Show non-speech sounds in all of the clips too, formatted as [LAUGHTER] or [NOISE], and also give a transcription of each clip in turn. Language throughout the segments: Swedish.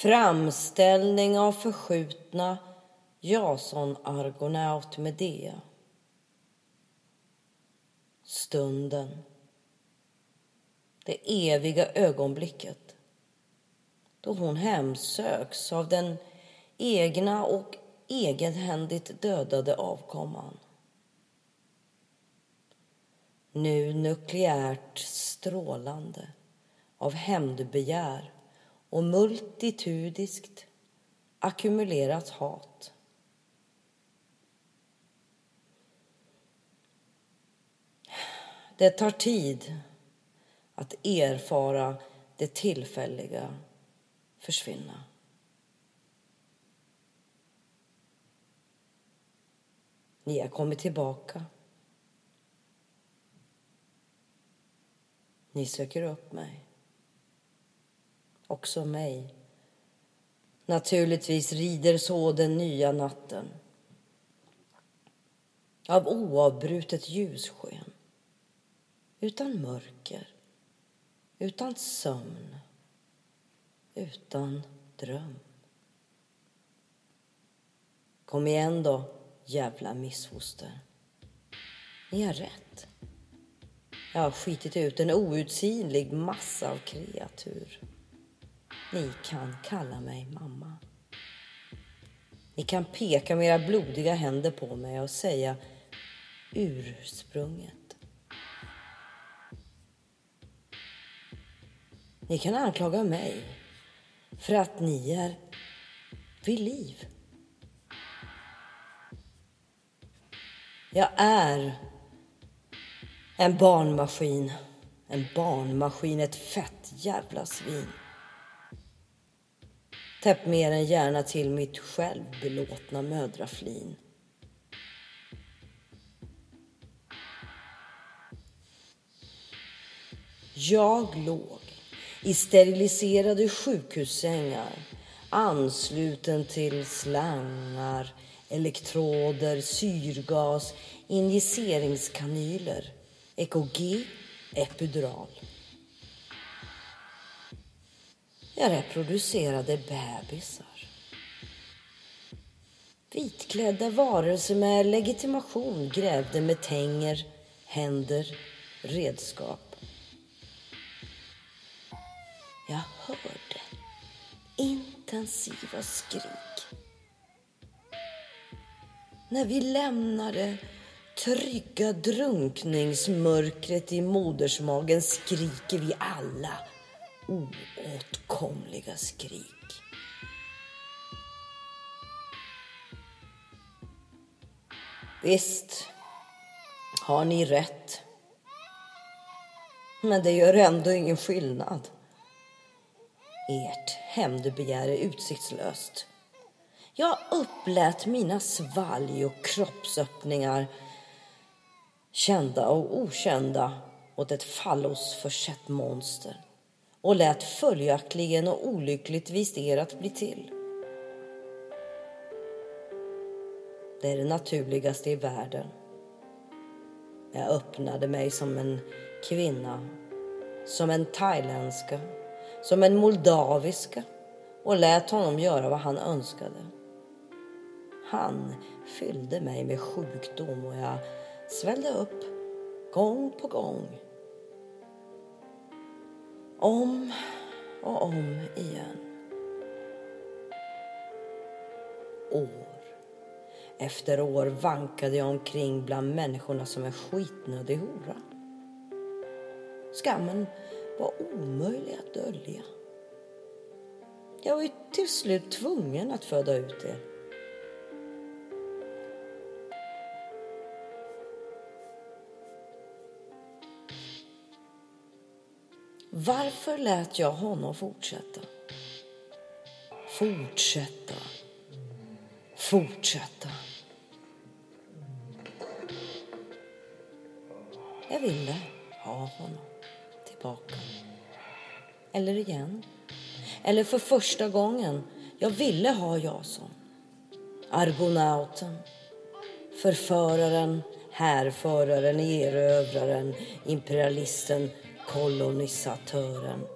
Framställning av förskjutna Jason-argonaut Medea. Stunden. Det eviga ögonblicket då hon hemsöks av den egna och egenhändigt dödade avkomman. Nu nukleärt strålande av hämndbegär och multitudiskt ackumulerat hat. Det tar tid att erfara det tillfälliga försvinna. Ni har kommit tillbaka. Ni söker upp mig. Också mig. Naturligtvis rider så den nya natten av oavbrutet ljussken utan mörker, utan sömn, utan dröm. Kom igen då, jävla missfoster. Ni har rätt. Jag har skitit ut en outsinlig massa av kreatur. Ni kan kalla mig mamma. Ni kan peka med era blodiga händer på mig och säga ursprunget. Ni kan anklaga mig för att ni är vid liv. Jag är en barnmaskin. En barnmaskin, ett fett jävla svin. Täpp mer än gärna till mitt självbelåtna mödraflin. Jag låg i steriliserade sjukhussängar ansluten till slangar, elektroder, syrgas, injiceringskanyler, EKG, epidural. Jag reproducerade bebisar. Vitklädda varelser med legitimation grävde med tänger, händer, redskap. Jag hörde intensiva skrik. När vi lämnade trygga drunkningsmörkret i modersmagen skriker vi alla oåtkomliga skrik. Visst har ni rätt. Men det gör ändå ingen skillnad. Ert hämndbegär är utsiktslöst. Jag upplät mina svalg och kroppsöppningar kända och okända åt ett fallosförsett monster och lät följaktligen och olyckligtvis er att bli till. Det är det naturligaste i världen. Jag öppnade mig som en kvinna, som en thailändska, som en moldaviska och lät honom göra vad han önskade. Han fyllde mig med sjukdom och jag svällde upp gång på gång om och om igen. År efter år vankade jag omkring bland människorna som en skitnödig hora. Skammen var omöjlig att dölja. Jag var ju till slut tvungen att föda ut er. Varför lät jag honom fortsätta? Fortsätta. Fortsätta. Jag ville ha honom tillbaka. Eller igen. Eller för första gången. Jag ville ha Jason. Argonauten. Förföraren, härföraren, erövraren, imperialisten kolonisatören.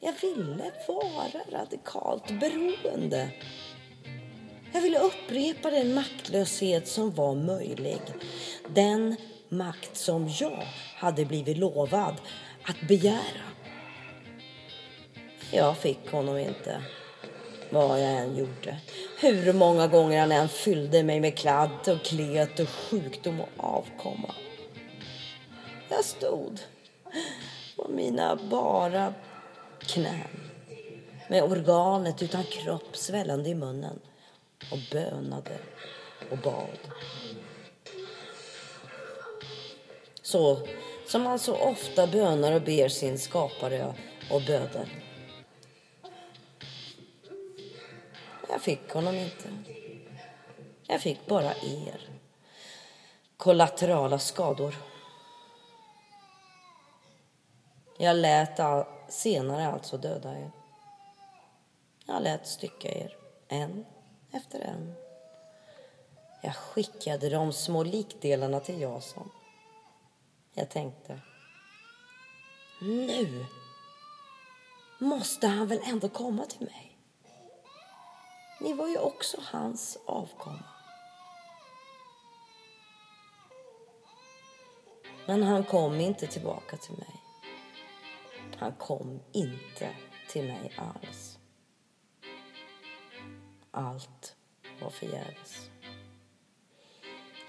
Jag ville vara radikalt beroende. Jag ville upprepa den maktlöshet som var möjlig. Den makt som jag hade blivit lovad att begära. Jag fick honom inte, vad jag än gjorde. Hur många gånger han än fyllde mig med kladd och klet och sjukdom och avkomma. Jag stod på mina bara knän med organet utan kropp svällande i munnen och bönade och bad. Så som man så ofta bönar och ber sin skapare och böder. Jag fick honom inte. Jag fick bara er. Kollaterala skador. Jag lät all, senare alltså döda er. Jag lät stycka er, en efter en. Jag skickade de små likdelarna till Jason. Jag tänkte, nu måste han väl ändå komma till mig. Ni var ju också hans avkomma. Men han kom inte tillbaka till mig. Han kom inte till mig alls. Allt var förgäves.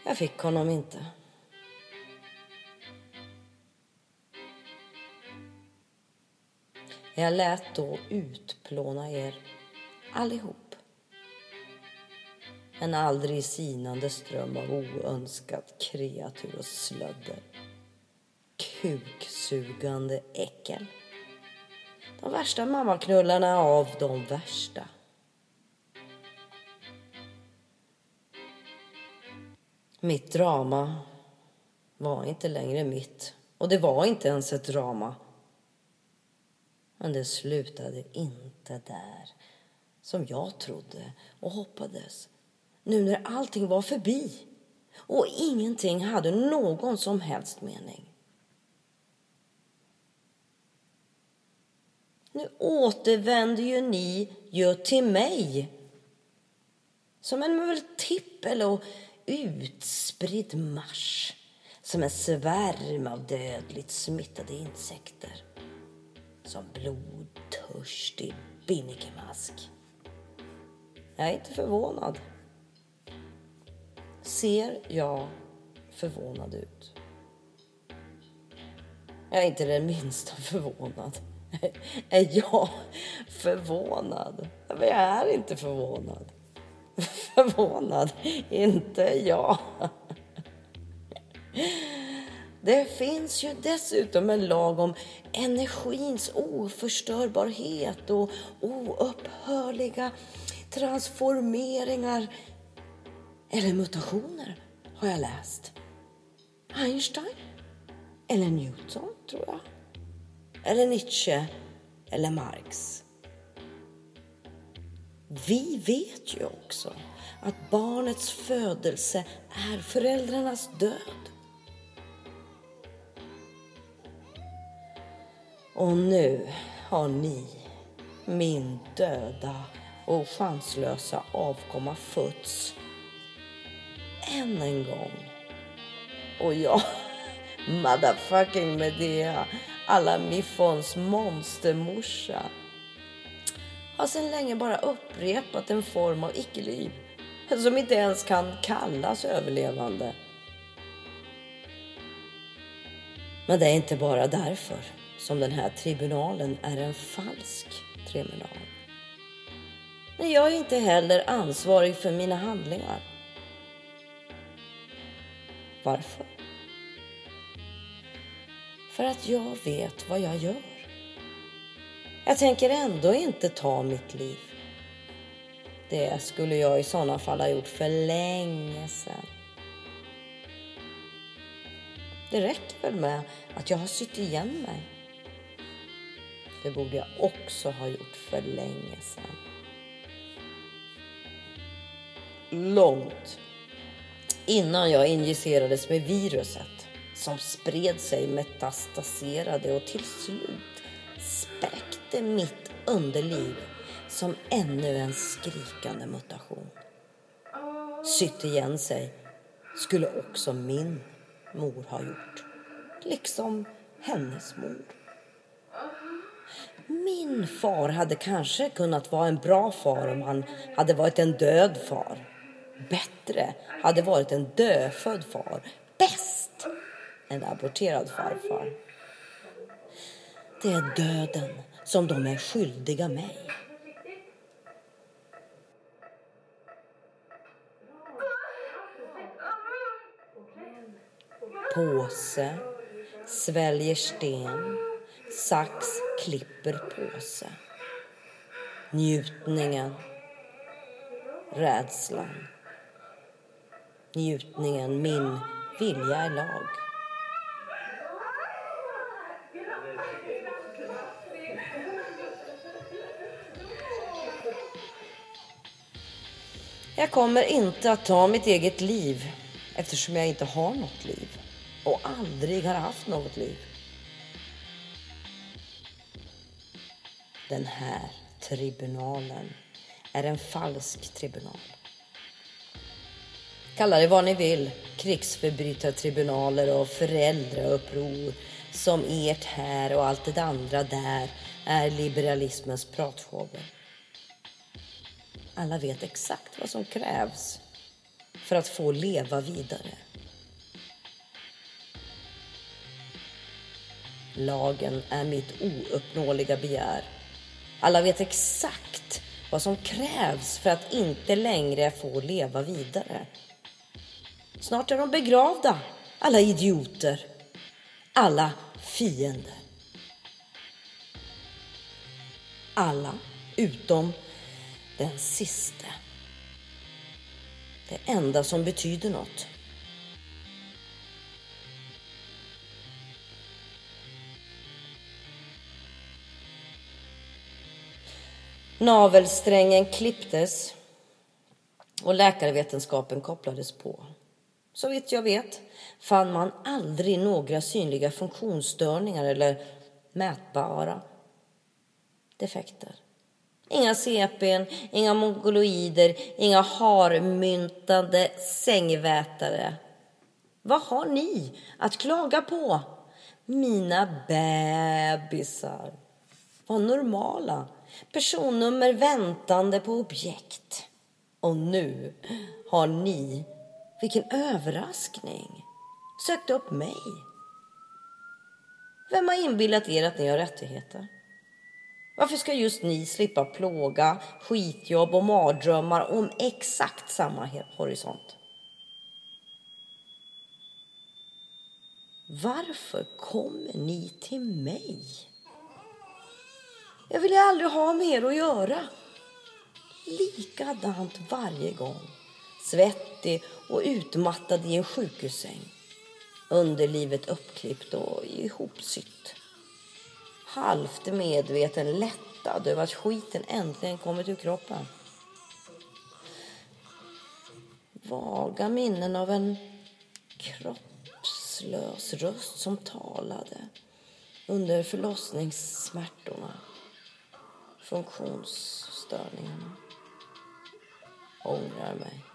Jag fick honom inte. Jag lät då utplåna er allihop. En aldrig sinande ström av oönskat kreatur och slödder. Kuksugande äckel. De värsta mammaknullarna av de värsta. Mitt drama var inte längre mitt. Och det var inte ens ett drama. Men det slutade inte där, som jag trodde och hoppades. Nu när allting var förbi och ingenting hade någon som helst mening. Nu återvänder ju ni ju till mig som en multipel och utspridd marsch som en svärm av dödligt smittade insekter som blodtörstig binnikemask. Jag är inte förvånad. Ser jag förvånad ut? Jag är inte den minsta förvånad. [LAUGHS] Är jag förvånad? Men jag är inte förvånad. [LAUGHS] Förvånad? Inte jag. [LAUGHS] Det finns ju dessutom en lag om energins oförstörbarhet och oupphörliga transformeringar eller mutationer, har jag läst. Einstein eller Newton, tror jag. Eller Nietzsche eller Marx. Vi vet ju också att barnets födelse är föräldrarnas död. Och nu har ni, min döda och chanslösa avkomma, fötts än en gång. Och jag, [LAUGHS] motherfucking Medea, alla Miffons monstermorsa, har sedan länge bara upprepat en form av icke-liv som inte ens kan kallas överlevande. Men det är inte bara därför som den här tribunalen är en falsk tribunal. Men jag är inte heller ansvarig för mina handlingar. Varför? För att jag vet vad jag gör. Jag tänker ändå inte ta mitt liv. Det skulle jag i sådana fall ha gjort för länge sedan. Det räcker väl med att jag har sytt igen mig. Det borde jag också ha gjort för länge sedan. Långt innan jag injicerades med viruset som spred sig, metastaserade och till slut spräckte mitt underliv som ännu en skrikande mutation. Sytt igen sig skulle också min mor ha gjort. Liksom hennes mor. Min far hade kanske kunnat vara en bra far om han hade varit en död far. Bättre hade varit en dödfödd far. Bäst en aborterad farfar. Det är döden som de är skyldiga mig. Påse, sväljer sten, sax klipper påse. Njutningen, rädslan. Njutningen, min vilja är lag. Jag kommer inte att ta mitt eget liv eftersom jag inte har något liv och aldrig har haft något liv. Den här tribunalen är en falsk tribunal. Kalla det vad ni vill, krigsförbrytartribunaler och föräldrauppror som ert här och allt det andra där är liberalismens pratshower. Alla vet exakt vad som krävs för att få leva vidare. Lagen är mitt ouppnåeliga begär. Alla vet exakt vad som krävs för att inte längre få leva vidare. Snart är de begravda, alla idioter. Alla fiender. Alla utom den sista. Det enda som betyder något. Navelsträngen klipptes och läkarvetenskapen kopplades på. Så vitt jag vet fann man aldrig några synliga funktionsstörningar eller mätbara defekter. Inga CPn, inga mongoloider, inga harmyntade sängvätare. Vad har ni att klaga på? Mina bebisar var normala. Personnummer väntande på objekt. Och nu har ni, vilken överraskning, sökt upp mig. Vem har inbillat er att ni har rättigheter? Varför ska just ni slippa plåga, skitjobb och mardrömmar om exakt samma horisont? Varför kommer ni till mig? Jag vill ju aldrig ha med er att göra. Likadant varje gång. Svettig och utmattad i en sjukhussäng. Underlivet uppklippt och ihopsytt halvt medveten, lättad över att skiten äntligen kommit ur kroppen. Vaga minnen av en kroppslös röst som talade under förlossningssmärtorna, funktionsstörningarna. Ångrar mig.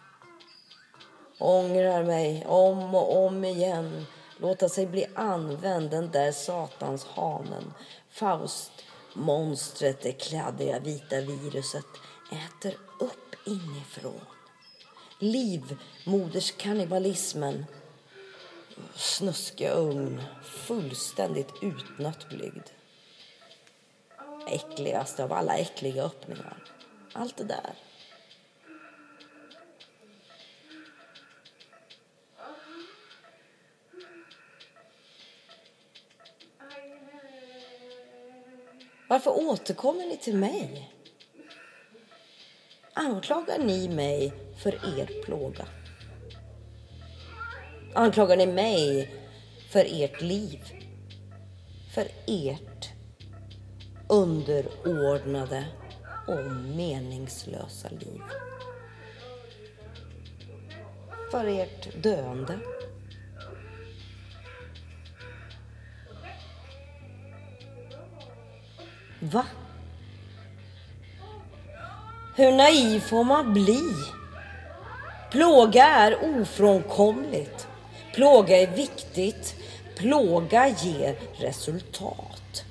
Ångrar mig om och om igen låta sig bli använd, den där satans hanen. Faustmonstret, det kladdiga vita viruset, äter upp inifrån. Livmoderskannibalismen, snuskiga ugn, fullständigt utnött blygd. Äckligaste av alla äckliga öppningar. Allt det där. Varför återkommer ni till mig? Anklagar ni mig för er plåga? Anklagar ni mig för ert liv? För ert underordnade och meningslösa liv? För ert döende? Va? Hur naiv får man bli? Plåga är ofrånkomligt. Plåga är viktigt. Plåga ger resultat.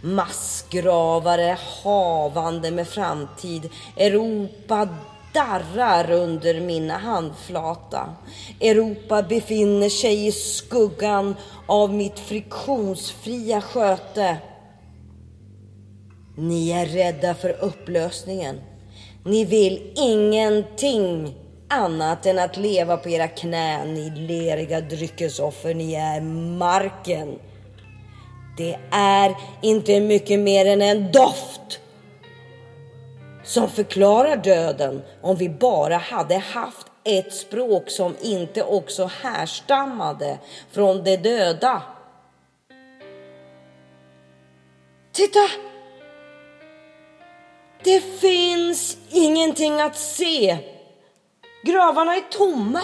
Massgravare havande med framtid. Europa darrar under mina handflata. Europa befinner sig i skuggan av mitt friktionsfria sköte. Ni är rädda för upplösningen. Ni vill ingenting annat än att leva på era knän, ni leriga dryckesoffer. Ni är marken. Det är inte mycket mer än en doft som förklarar döden om vi bara hade haft ett språk som inte också härstammade från de döda. Titta! Det finns ingenting att se. Gravarna är tomma.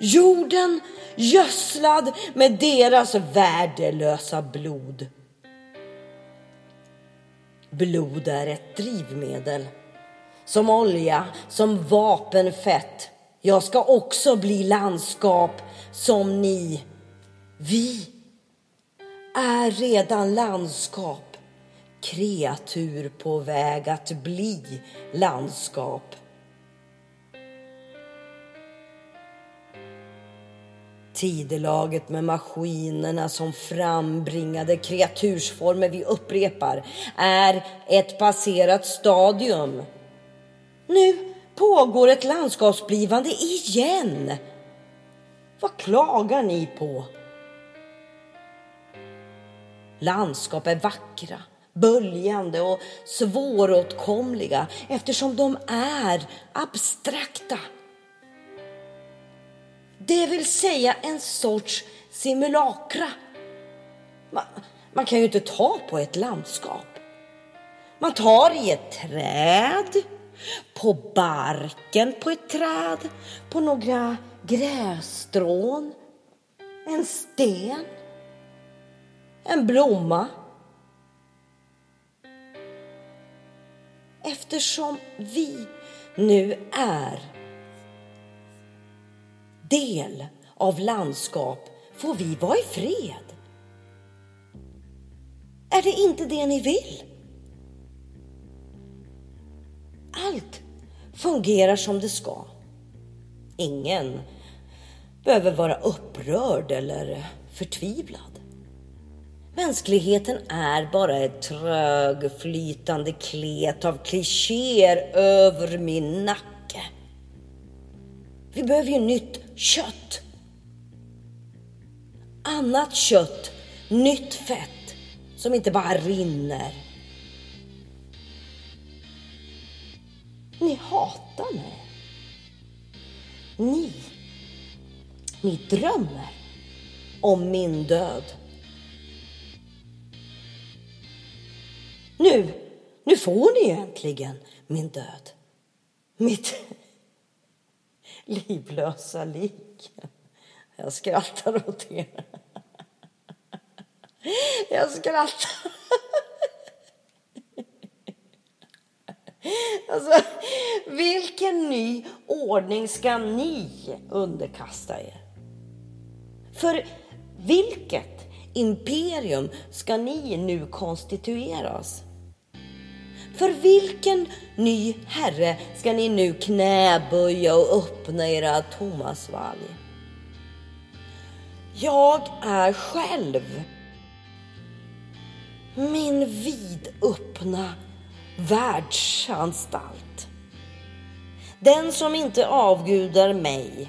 Jorden gödslad med deras värdelösa blod. Blod är ett drivmedel. Som olja, som vapenfett. Jag ska också bli landskap som ni. Vi är redan landskap. Kreatur på väg att bli landskap. Tidelaget med maskinerna som frambringade kreatursformer vi upprepar är ett passerat stadium. Nu pågår ett landskapsblivande igen. Vad klagar ni på? Landskap är vackra, böljande och svåråtkomliga eftersom de är abstrakta. Det vill säga en sorts simulakra. Man, man kan ju inte ta på ett landskap. Man tar i ett träd, på barken på ett träd, på några grässtrån, en sten, en blomma. Eftersom vi nu är del av landskap får vi vara i fred. Är det inte det ni vill? Allt fungerar som det ska. Ingen behöver vara upprörd eller förtvivlad. Mänskligheten är bara ett trögflytande klet av klichéer över min nacke. Vi behöver ju nytt kött. Annat kött, nytt fett som inte bara rinner. Ni hatar mig. Ni, ni drömmer om min död. Nu, nu får ni äntligen min död. Mitt [LAUGHS] livlösa lik. Jag skrattar åt er. [LAUGHS] Jag skrattar. [LAUGHS] Alltså, vilken ny ordning ska ni underkasta er? För vilket imperium ska ni nu konstitueras? För vilken ny herre ska ni nu knäböja och öppna era tomma svalg? Jag är själv min vidöppna världsanstalt. Den som inte avgudar mig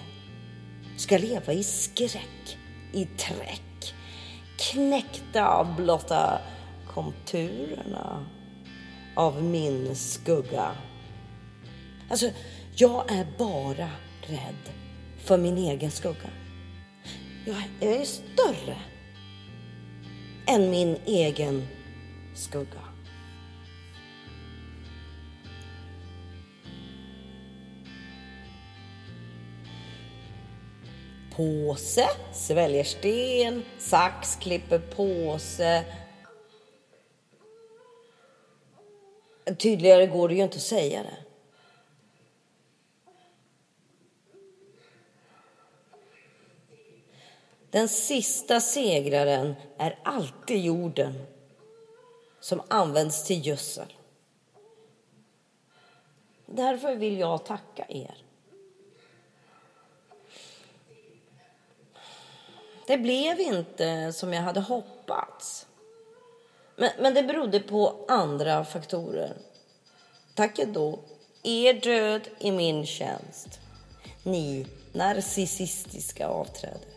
ska leva i skräck, i träck, knäckta av blotta konturerna av min skugga. Alltså, jag är bara rädd för min egen skugga. Jag, är större än min egen skugga. Påse, sväljer sten, sax, klipper påse, Tydligare går det ju inte att säga det. Den sista segraren är alltid jorden som används till gödsel. Därför vill jag tacka er. Det blev inte som jag hade hoppats. Men, men det berodde på andra faktorer. Tack då. Er död i min tjänst. Ni narcissistiska avträde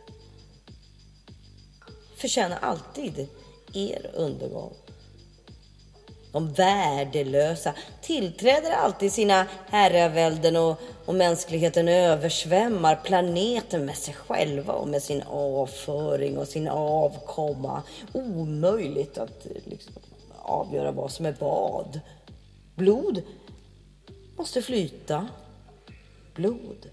förtjänar alltid er undergång. De värdelösa tillträder alltid sina herravälden och, och mänskligheten översvämmar planeten med sig själva och med sin avföring och sin avkomma. Omöjligt att liksom, avgöra vad som är vad. Blod måste flyta. Blod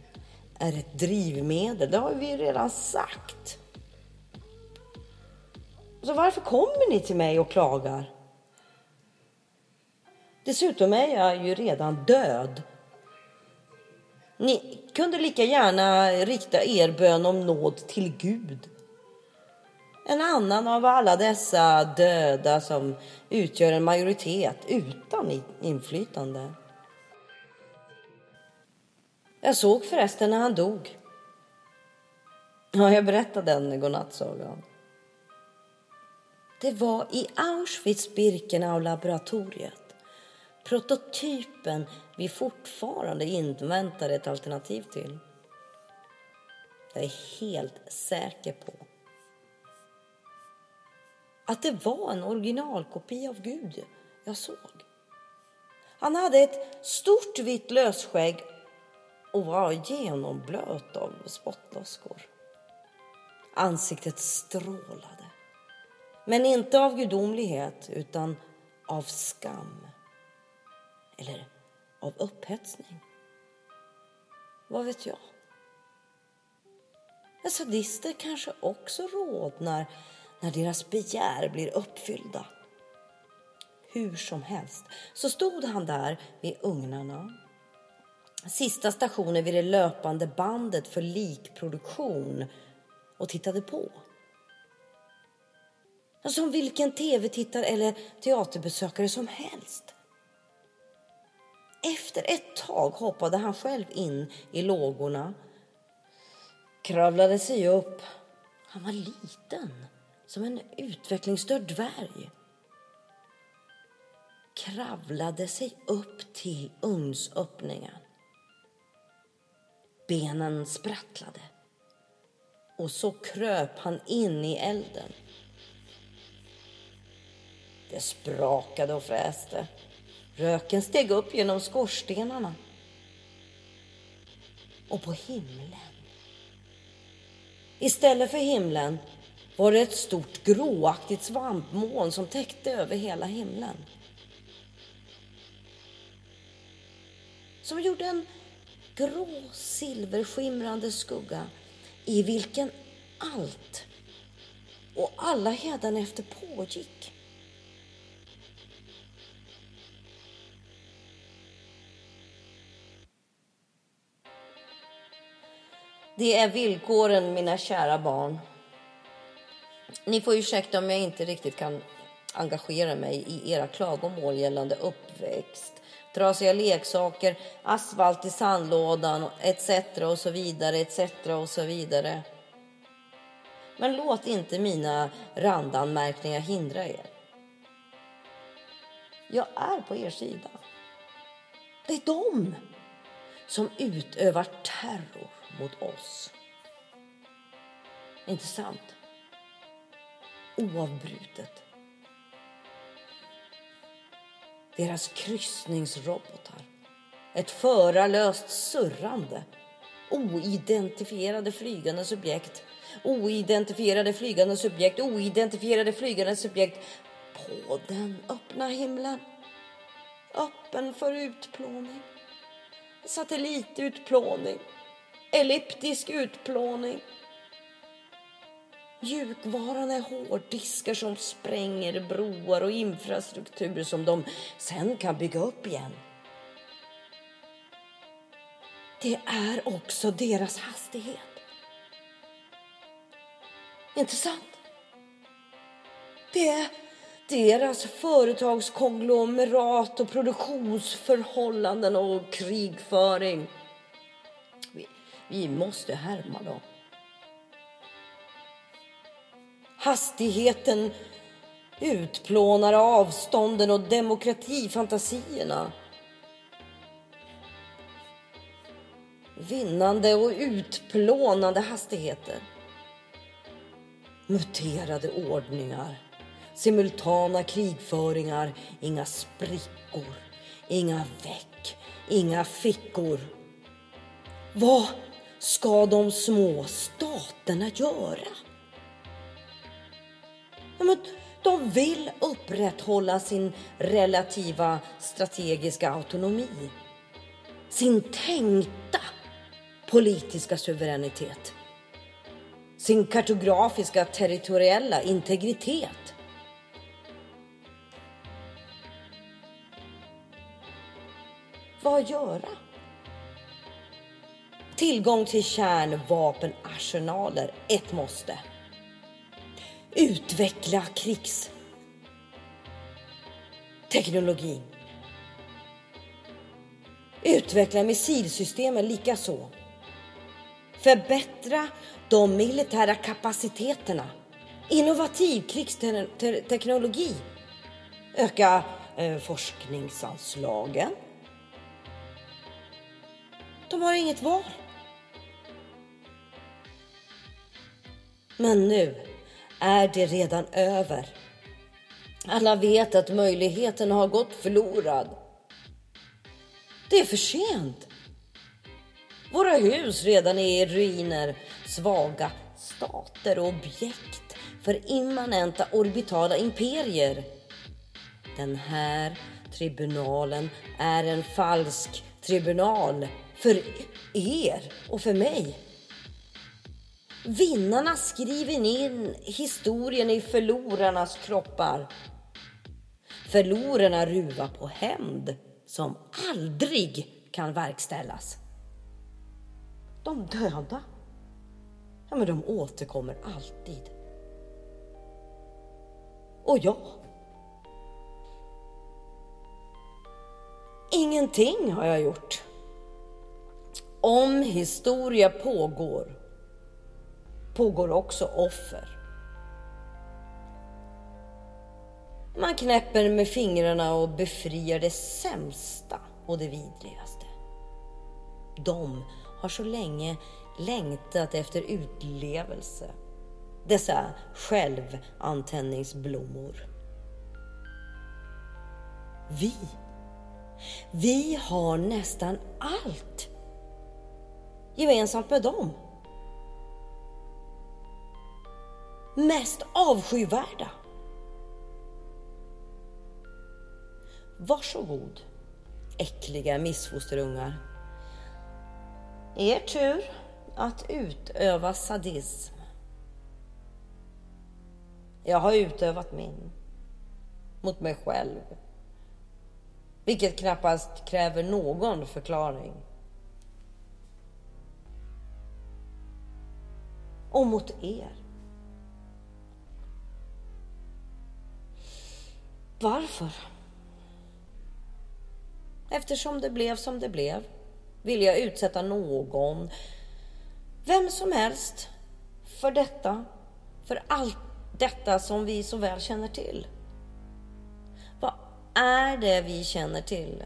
är ett drivmedel, det har vi ju redan sagt. Så varför kommer ni till mig och klagar? Dessutom är jag ju redan död. Ni kunde lika gärna rikta er bön om nåd till Gud. En annan av alla dessa döda som utgör en majoritet utan inflytande. Jag såg förresten när han dog. Ja, jag berättade den godnattsagan. Det var i Auschwitz-Birkenau-laboratoriet prototypen vi fortfarande inväntar ett alternativ till. Jag är helt säker på att det var en originalkopia av Gud jag såg. Han hade ett stort vitt lösskägg och var genomblöt av spottloskor. Ansiktet strålade. Men inte av gudomlighet, utan av skam eller av upphetsning. Vad vet jag? Men sadister kanske också rodnar när deras begär blir uppfyllda. Hur som helst så stod han där vid ugnarna. Sista stationen vid det löpande bandet för likproduktion och tittade på. Som vilken tv-tittare eller teaterbesökare som helst. Efter ett tag hoppade han själv in i lågorna, kravlade sig upp. Han var liten, som en utvecklingsstörd dvärg. Kravlade sig upp till ugnsöppningen. Benen sprattlade och så kröp han in i elden. Det sprakade och fräste. Röken steg upp genom skorstenarna. Och på himlen. Istället för himlen var det ett stort gråaktigt svampmoln som täckte över hela himlen. Som gjorde en grå silverskimrande skugga i vilken allt och alla hädanefter pågick. Det är villkoren, mina kära barn. Ni får ursäkta om jag inte riktigt kan engagera mig i era klagomål gällande uppväxt, trasiga leksaker, asfalt i sandlådan etc. och så vidare, etc. och så vidare. Men låt inte mina randanmärkningar hindra er. Jag är på er sida. Det är de som utövar terror mot oss. Inte sant? Oavbrutet. Deras kryssningsrobotar. Ett förarlöst surrande. Oidentifierade flygande subjekt. Oidentifierade flygande subjekt. Oidentifierade flygande subjekt. På den öppna himlen. Öppen för utplåning. Satellitutplåning elliptisk utplåning. Mjukvaran är hårddiskar som spränger broar och infrastruktur som de sen kan bygga upp igen. Det är också deras hastighet. Intressant. Det är deras företagskonglomerat och produktionsförhållanden och krigföring. Vi, måste härma dem. Hastigheten utplånar avstånden och demokratifantasierna. Vinnande och utplånande hastigheter. Muterade ordningar. Simultana krigföringar. Inga sprickor. Inga väck. Inga fickor. Vad ska de små staterna göra? men de vill upprätthålla sin relativa strategiska autonomi. Sin tänkta politiska suveränitet. Sin kartografiska territoriella integritet. Vad göra? Tillgång till kärnvapenarsenaler, ett måste. Utveckla krigsteknologin. Utveckla missilsystemen likaså. Förbättra de militära kapaciteterna. Innovativ krigsteknologi. Öka eh, forskningsanslagen. De har inget val. Men nu är det redan över. Alla vet att möjligheten har gått förlorad. Det är för sent. Våra hus redan är i ruiner, svaga stater och objekt för immanenta orbitala imperier. Den här tribunalen är en falsk tribunal för er och för mig. Vinnarna skriver in historien i förlorarnas kroppar. Förlorarna ruvar på hämnd som aldrig kan verkställas. De döda, ja men de återkommer alltid. Och jag. Ingenting har jag gjort. Om historia pågår pågår också offer. Man knäpper med fingrarna och befriar det sämsta och det vidrigaste. De har så länge längtat efter utlevelse. Dessa självantändningsblommor. Vi, vi har nästan allt gemensamt med dem. Mest avskyvärda. Varsågod, äckliga missfosterungar. Er tur att utöva sadism. Jag har utövat min. Mot mig själv. Vilket knappast kräver någon förklaring. Och mot er. Varför? Eftersom det blev som det blev vill jag utsätta någon, vem som helst, för detta, för allt detta som vi så väl känner till. Vad är det vi känner till?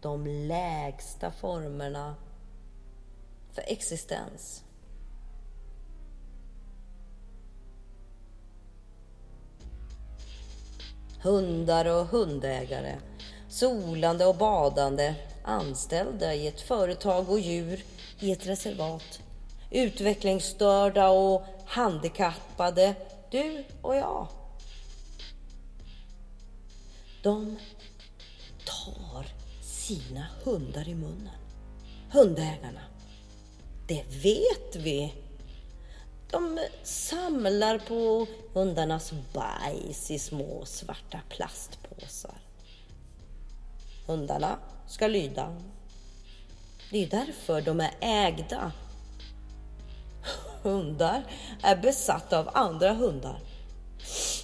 De lägsta formerna för existens. Hundar och hundägare, solande och badande, anställda i ett företag och djur i ett reservat, utvecklingsstörda och handikappade, du och jag. De tar sina hundar i munnen. Hundägarna. Det vet vi de samlar på hundarnas bajs i små svarta plastpåsar. Hundarna ska lyda. Det är därför de är ägda. Hundar är besatta av andra hundar.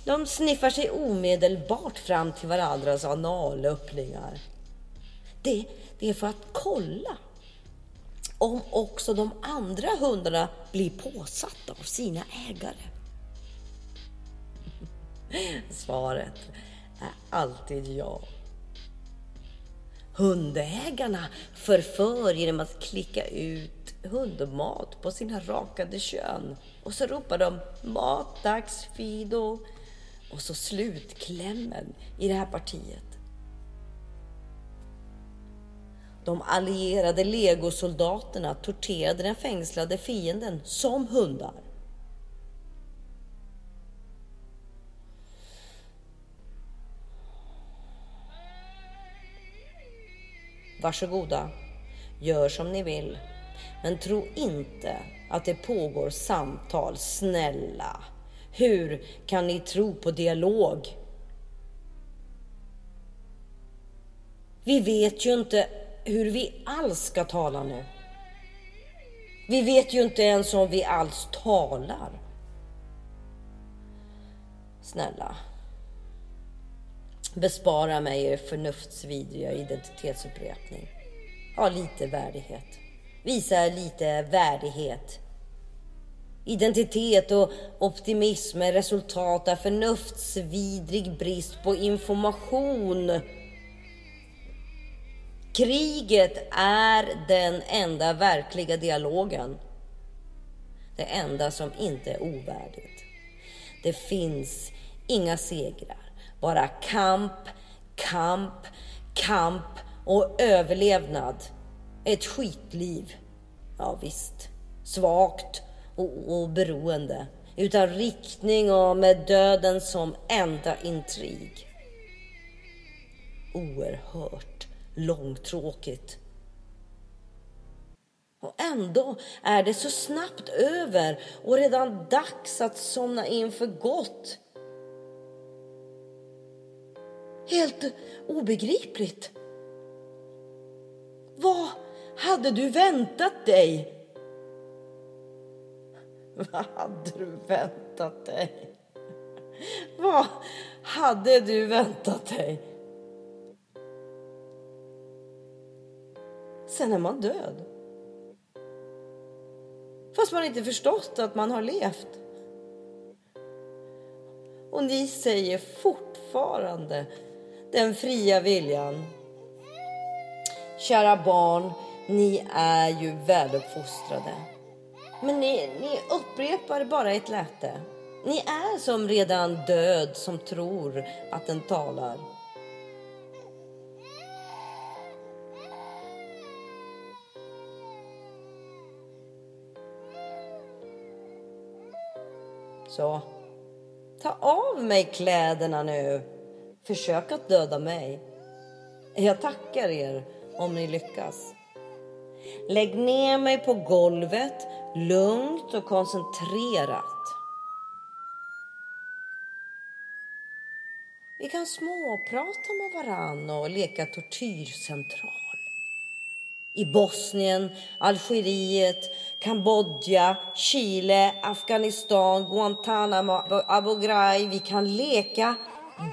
De sniffar sig omedelbart fram till varandras analöppningar. Det, det är för att kolla om också de andra hundarna blir påsatta av sina ägare. [LAUGHS] Svaret är alltid ja. Hundägarna förför genom att klicka ut hundmat på sina rakade kön. Och så ropar de matdags Fido. Och så slutklämmen i det här partiet. De allierade legosoldaterna torterade den fängslade fienden som hundar. Varsågoda, gör som ni vill. Men tro inte att det pågår samtal, snälla. Hur kan ni tro på dialog? Vi vet ju inte hur vi alls ska tala nu. Vi vet ju inte ens om vi alls talar. Snälla. Bespara mig er förnuftsvidriga identitetsupprepning. Ha lite värdighet. Visa lite värdighet. Identitet och optimism är resultat av förnuftsvidrig brist på information. Kriget är den enda verkliga dialogen. Det enda som inte är ovärdigt. Det finns inga segrar, bara kamp, kamp, kamp och överlevnad. Ett skitliv. Ja, visst. Svagt och, oberoende. beroende. Utan riktning och med döden som enda intrig. Oerhört långtråkigt. Och ändå är det så snabbt över och redan dags att somna in för gott. Helt obegripligt. Vad hade du väntat dig? Vad hade du väntat dig? Vad hade du väntat dig? Sen är man död. Fast man inte förstått att man har levt. Och ni säger fortfarande den fria viljan. Kära barn, ni är ju väluppfostrade. Men ni, ni upprepar bara ett läte. Ni är som redan död som tror att den talar. Så, ta av mig kläderna nu. Försök att döda mig. Jag tackar er om ni lyckas. Lägg ner mig på golvet lugnt och koncentrerat. Vi kan småprata med varann och leka tortyrcentral. I Bosnien, Algeriet, Kambodja, Chile, Afghanistan, Guantanamo, Abu Ghraib. Vi kan leka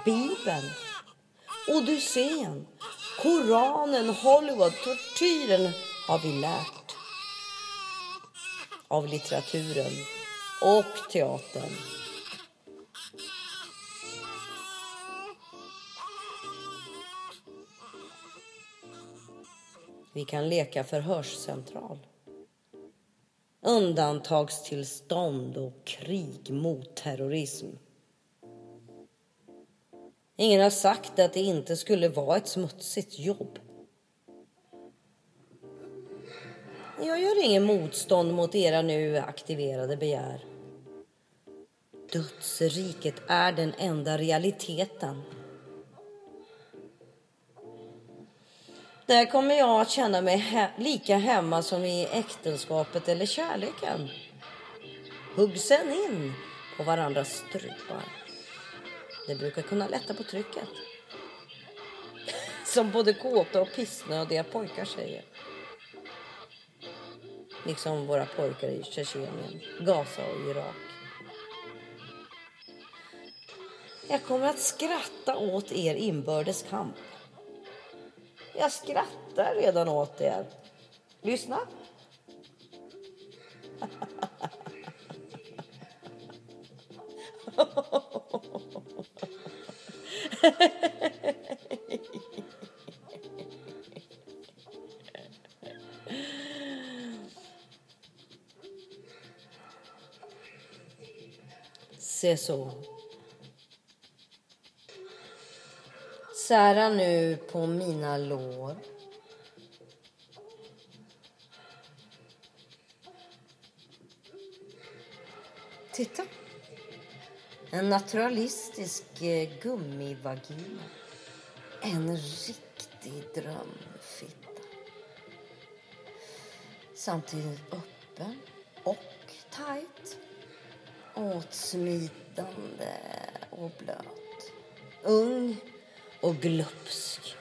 Bibeln, Odysseen, Koranen, Hollywood, tortyren har vi lärt av litteraturen och teatern. Vi kan leka förhörscentral. Undantagstillstånd och krig mot terrorism. Ingen har sagt att det inte skulle vara ett smutsigt jobb. Jag gör ingen motstånd mot era nu aktiverade begär. Dödsriket är den enda realiteten. Där kommer jag att känna mig he lika hemma som i äktenskapet eller kärleken. hugg sen in på varandras strupar. Det brukar kunna lätta på trycket. [LAUGHS] Som både kåta och pissnödiga pojkar säger. Liksom våra pojkar i Tjetjenien, Gaza och Irak. Jag kommer att skratta åt er inbördes kamp. Jag skrattar redan åt er. Lyssna. Se så. Sära nu på mina lår. Titta. En naturalistisk eh, gummivagina. En riktig drömfitta. Samtidigt öppen och tajt. Åtsmitande och blöt. Ung och glupsk.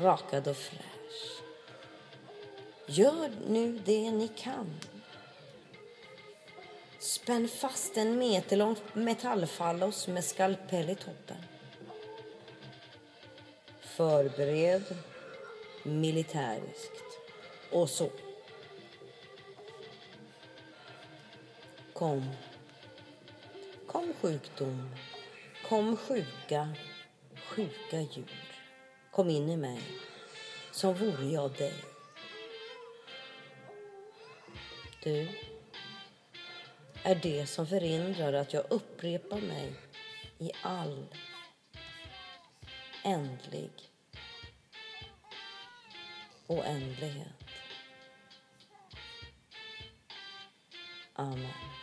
Rakad och fräsch. Gör nu det ni kan. Spänn fast en meterlång metallfallos med skalpell i toppen. Förbered militäriskt. Och så. Kom. Kom sjukdom. Kom sjuka, sjuka djur. Kom in i mig, som vore jag dig. Du är det som förhindrar att jag upprepar mig i all ändlig oändlighet. Amen.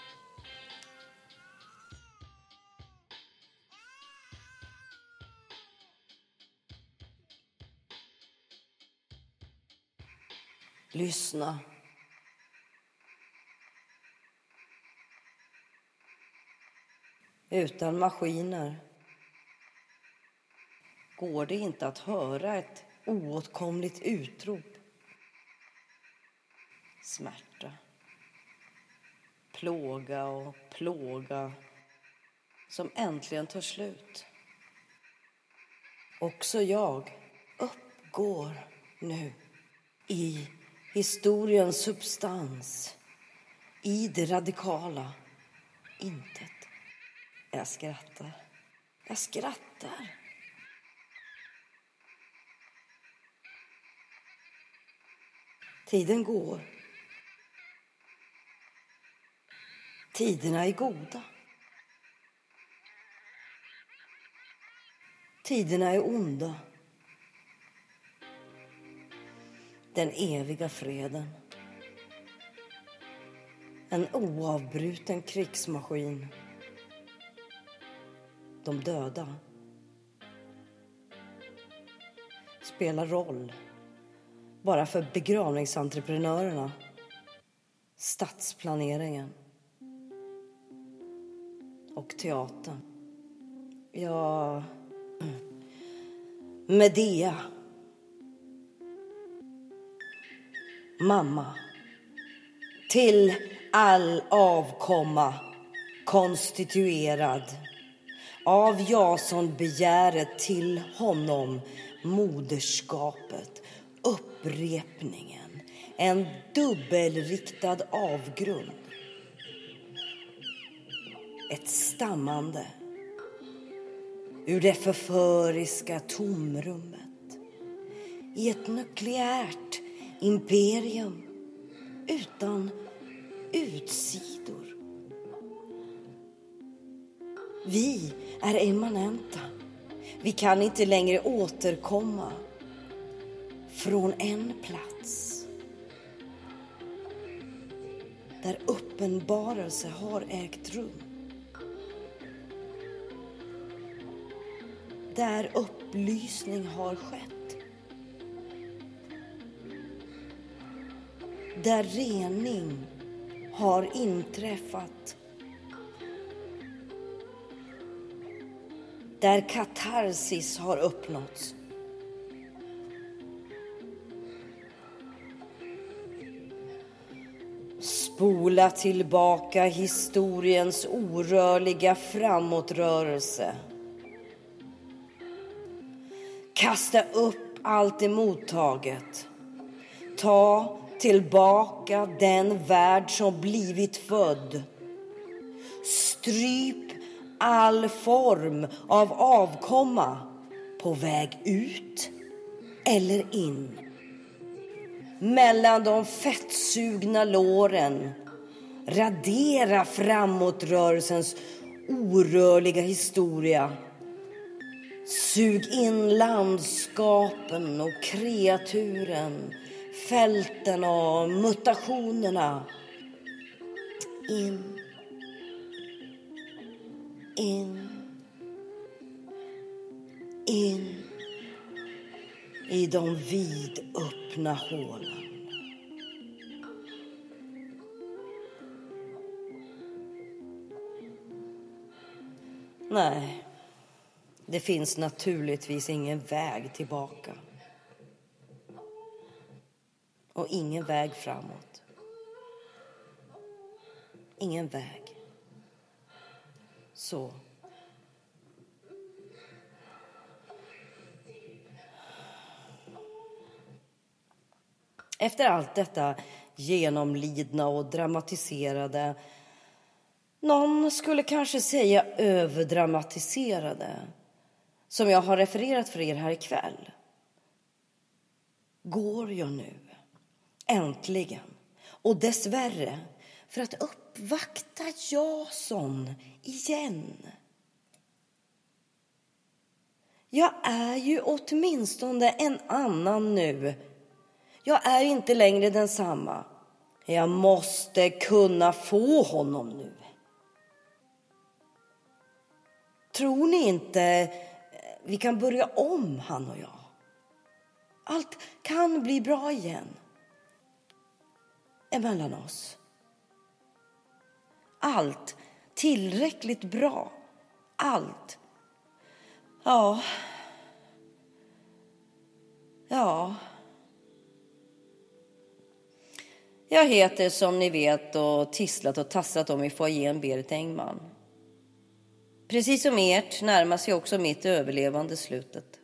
Lyssna. Utan maskiner går det inte att höra ett oåtkomligt utrop. Smärta, plåga och plåga som äntligen tar slut. Också jag uppgår nu i historiens substans, i det radikala intet. Jag skrattar. Jag skrattar. Tiden går. Tiderna är goda. Tiderna är onda. Den eviga freden. En oavbruten krigsmaskin de döda. Spelar roll bara för begravningsentreprenörerna, stadsplaneringen och teatern. Ja, Medea. Mamma. Till all avkomma konstituerad av Jason begäret till honom moderskapet, upprepningen, en dubbelriktad avgrund. Ett stammande ur det förföriska tomrummet i ett nukleärt imperium utan utsidor. Vi är emanenta. Vi kan inte längre återkomma från en plats där uppenbarelse har ägt rum. Där upplysning har skett. där rening har inträffat. Där katarsis har uppnåtts. Spola tillbaka historiens orörliga framåtrörelse. Kasta upp allt emottaget. Ta tillbaka den värld som blivit född. Stryp all form av avkomma på väg ut eller in. Mellan de fettsugna låren radera framåtrörelsens orörliga historia. Sug in landskapen och kreaturen, fälten och mutationerna. In in, in i de vidöppna hålen. Nej, det finns naturligtvis ingen väg tillbaka. Och ingen väg framåt. Ingen väg så. Efter allt detta genomlidna och dramatiserade någon skulle kanske säga överdramatiserade som jag har refererat för er här ikväll går jag nu, äntligen, och dessvärre för att uppvakta Jason igen. Jag är ju åtminstone en annan nu. Jag är inte längre densamma. Jag måste kunna få honom nu. Tror ni inte eh, vi kan börja om, han och jag? Allt kan bli bra igen. Emellan oss allt tillräckligt bra. Allt. Ja. Ja. Jag heter som ni vet och tisslat och tassat om i foajén Berit Engman. Precis som ert närmar sig också mitt överlevande slutet.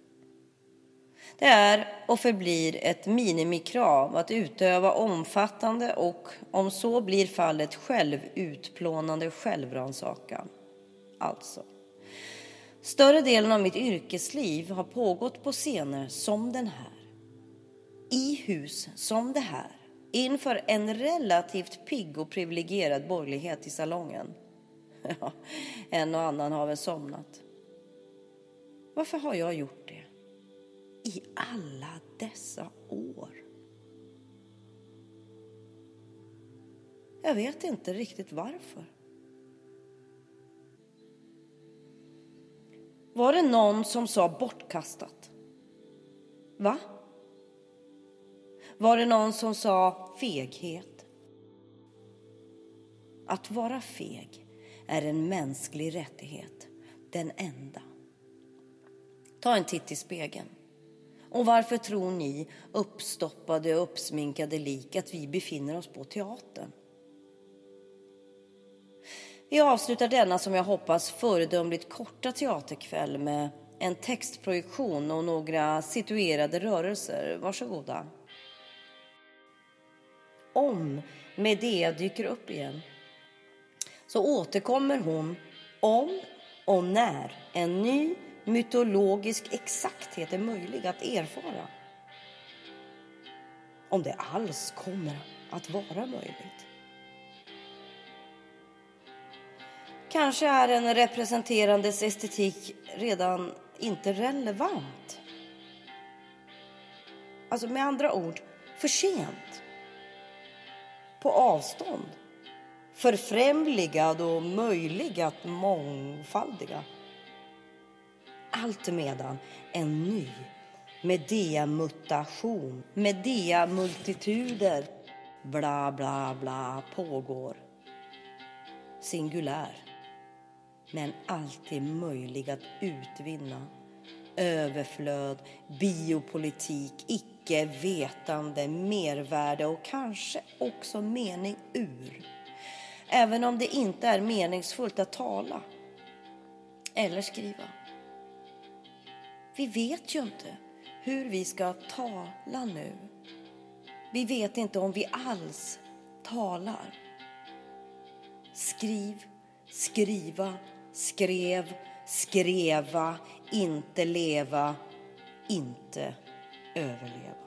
Det är och förblir ett minimikrav att utöva omfattande och, om så blir fallet, självutplånande självrannsakan. Alltså. Större delen av mitt yrkesliv har pågått på scener som den här. I hus som det här. Inför en relativt pigg och privilegierad borgerlighet i salongen. [LAUGHS] Ja, en och annan har väl somnat. Varför har jag gjort det? I alla dessa år? Jag vet inte riktigt varför. Var det någon som sa bortkastat? Va? Var det någon som sa feghet? Att vara feg är en mänsklig rättighet, den enda. Ta en titt i spegeln. Och varför tror ni, uppstoppade och uppsminkade lik, att vi befinner oss på teatern? Vi avslutar denna, som jag hoppas, föredömligt korta teaterkväll med en textprojektion och några situerade rörelser. Varsågoda. Om Medea dyker upp igen så återkommer hon om och när en ny mytologisk exakthet är möjlig att erfara. Om det alls kommer att vara möjligt. Kanske är en representerandes estetik redan inte relevant. Alltså med andra ord, för sent. På avstånd. Förfrämligad och möjlig att mångfaldiga. Allt medan en ny Medea-mutation, Medea-multituder, bla bla bla pågår. Singulär. men alltid möjlig att utvinna. Överflöd, biopolitik, icke-vetande, mervärde och kanske också mening ur. Även om det inte är meningsfullt att tala eller skriva. Vi vet ju inte hur vi ska tala nu. Vi vet inte om vi alls talar. Skriv, skriva, skrev, skreva, inte leva, inte överleva.